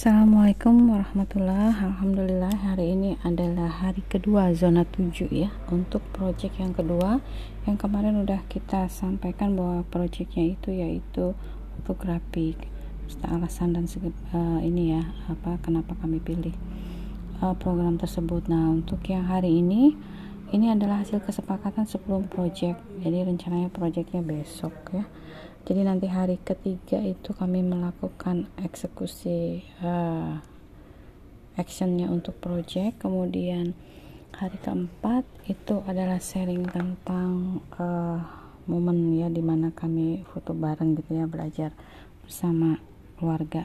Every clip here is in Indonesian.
Assalamualaikum warahmatullahi Alhamdulillah hari ini adalah hari kedua zona 7 ya untuk project yang kedua. Yang kemarin udah kita sampaikan bahwa projectnya itu yaitu fotografi. Alasan dan uh, ini ya apa kenapa kami pilih uh, program tersebut. Nah untuk yang hari ini ini adalah hasil kesepakatan sebelum project. Jadi rencananya projectnya besok ya jadi nanti hari ketiga itu kami melakukan eksekusi uh, actionnya untuk project. Kemudian hari keempat itu adalah sharing tentang uh, momen ya di mana kami foto bareng gitu ya belajar bersama keluarga.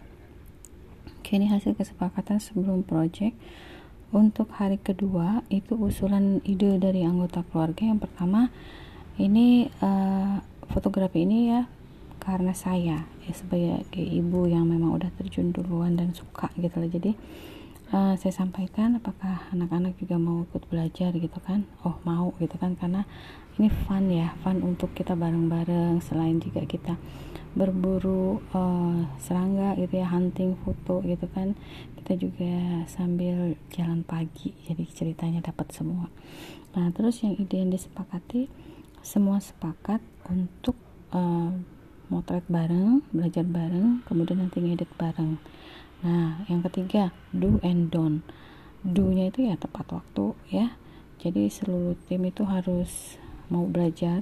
Oke ini hasil kesepakatan sebelum project. Untuk hari kedua itu usulan ide dari anggota keluarga. Yang pertama ini uh, fotografi ini ya karena saya ya sebagai ibu yang memang udah terjun duluan dan suka gitu loh. Jadi uh, saya sampaikan apakah anak-anak juga mau ikut belajar gitu kan? Oh mau gitu kan? Karena ini fun ya fun untuk kita bareng-bareng selain juga kita berburu uh, serangga gitu ya hunting foto gitu kan kita juga sambil jalan pagi jadi ceritanya dapat semua. Nah terus yang ide yang disepakati semua sepakat untuk uh, motret bareng belajar bareng kemudian nanti ngedit bareng. Nah yang ketiga do and don't. Do nya itu ya tepat waktu ya. Jadi seluruh tim itu harus mau belajar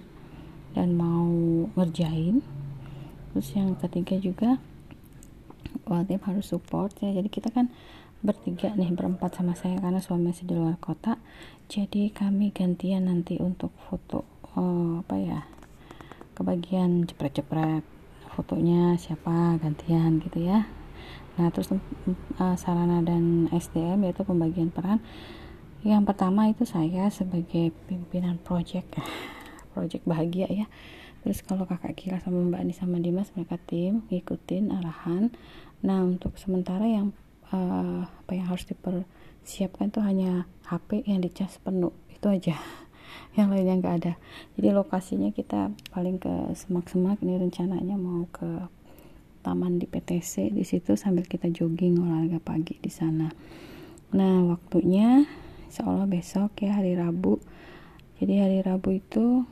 dan mau ngerjain. Terus yang ketiga juga wah tim harus support ya. Jadi kita kan bertiga nih berempat sama saya karena suami masih di luar kota. Jadi kami gantian nanti untuk foto uh, apa ya kebagian cepret-cepret fotonya siapa gantian gitu ya. Nah terus uh, sarana dan SDM yaitu pembagian peran. Yang pertama itu saya sebagai pimpinan project project bahagia ya. Terus kalau kakak Kira sama Mbak Ani sama Dimas mereka tim ngikutin arahan. Nah untuk sementara yang uh, apa yang harus dipersiapkan itu hanya HP yang dicas penuh itu aja yang lainnya nggak ada. Jadi lokasinya kita paling ke semak-semak. Ini rencananya mau ke taman di PTC di situ sambil kita jogging olahraga pagi di sana. Nah waktunya Allah besok ya hari Rabu. Jadi hari Rabu itu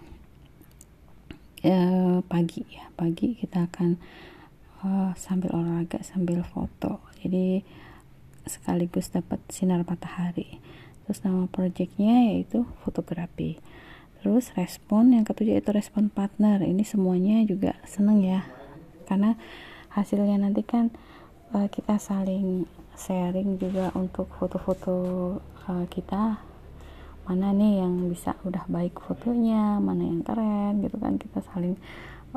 ya, pagi ya pagi kita akan uh, sambil olahraga sambil foto. Jadi sekaligus dapat sinar matahari terus nama projectnya yaitu fotografi. Terus respon yang ketujuh itu respon partner. Ini semuanya juga seneng ya karena hasilnya nanti kan uh, kita saling sharing juga untuk foto-foto uh, kita. Mana nih yang bisa udah baik fotonya mana yang keren gitu kan. Kita saling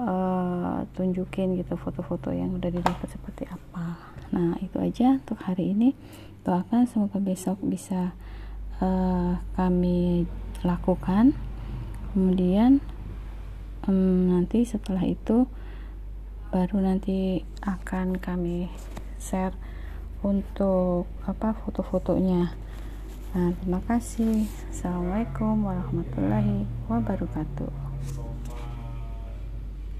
uh, tunjukin gitu foto-foto yang udah didapat seperti apa. Nah itu aja untuk hari ini. Doakan semoga besok bisa uh, kami lakukan kemudian um, nanti setelah itu baru nanti akan kami share untuk apa foto-fotonya Nah, terima kasih. Assalamualaikum warahmatullahi wabarakatuh.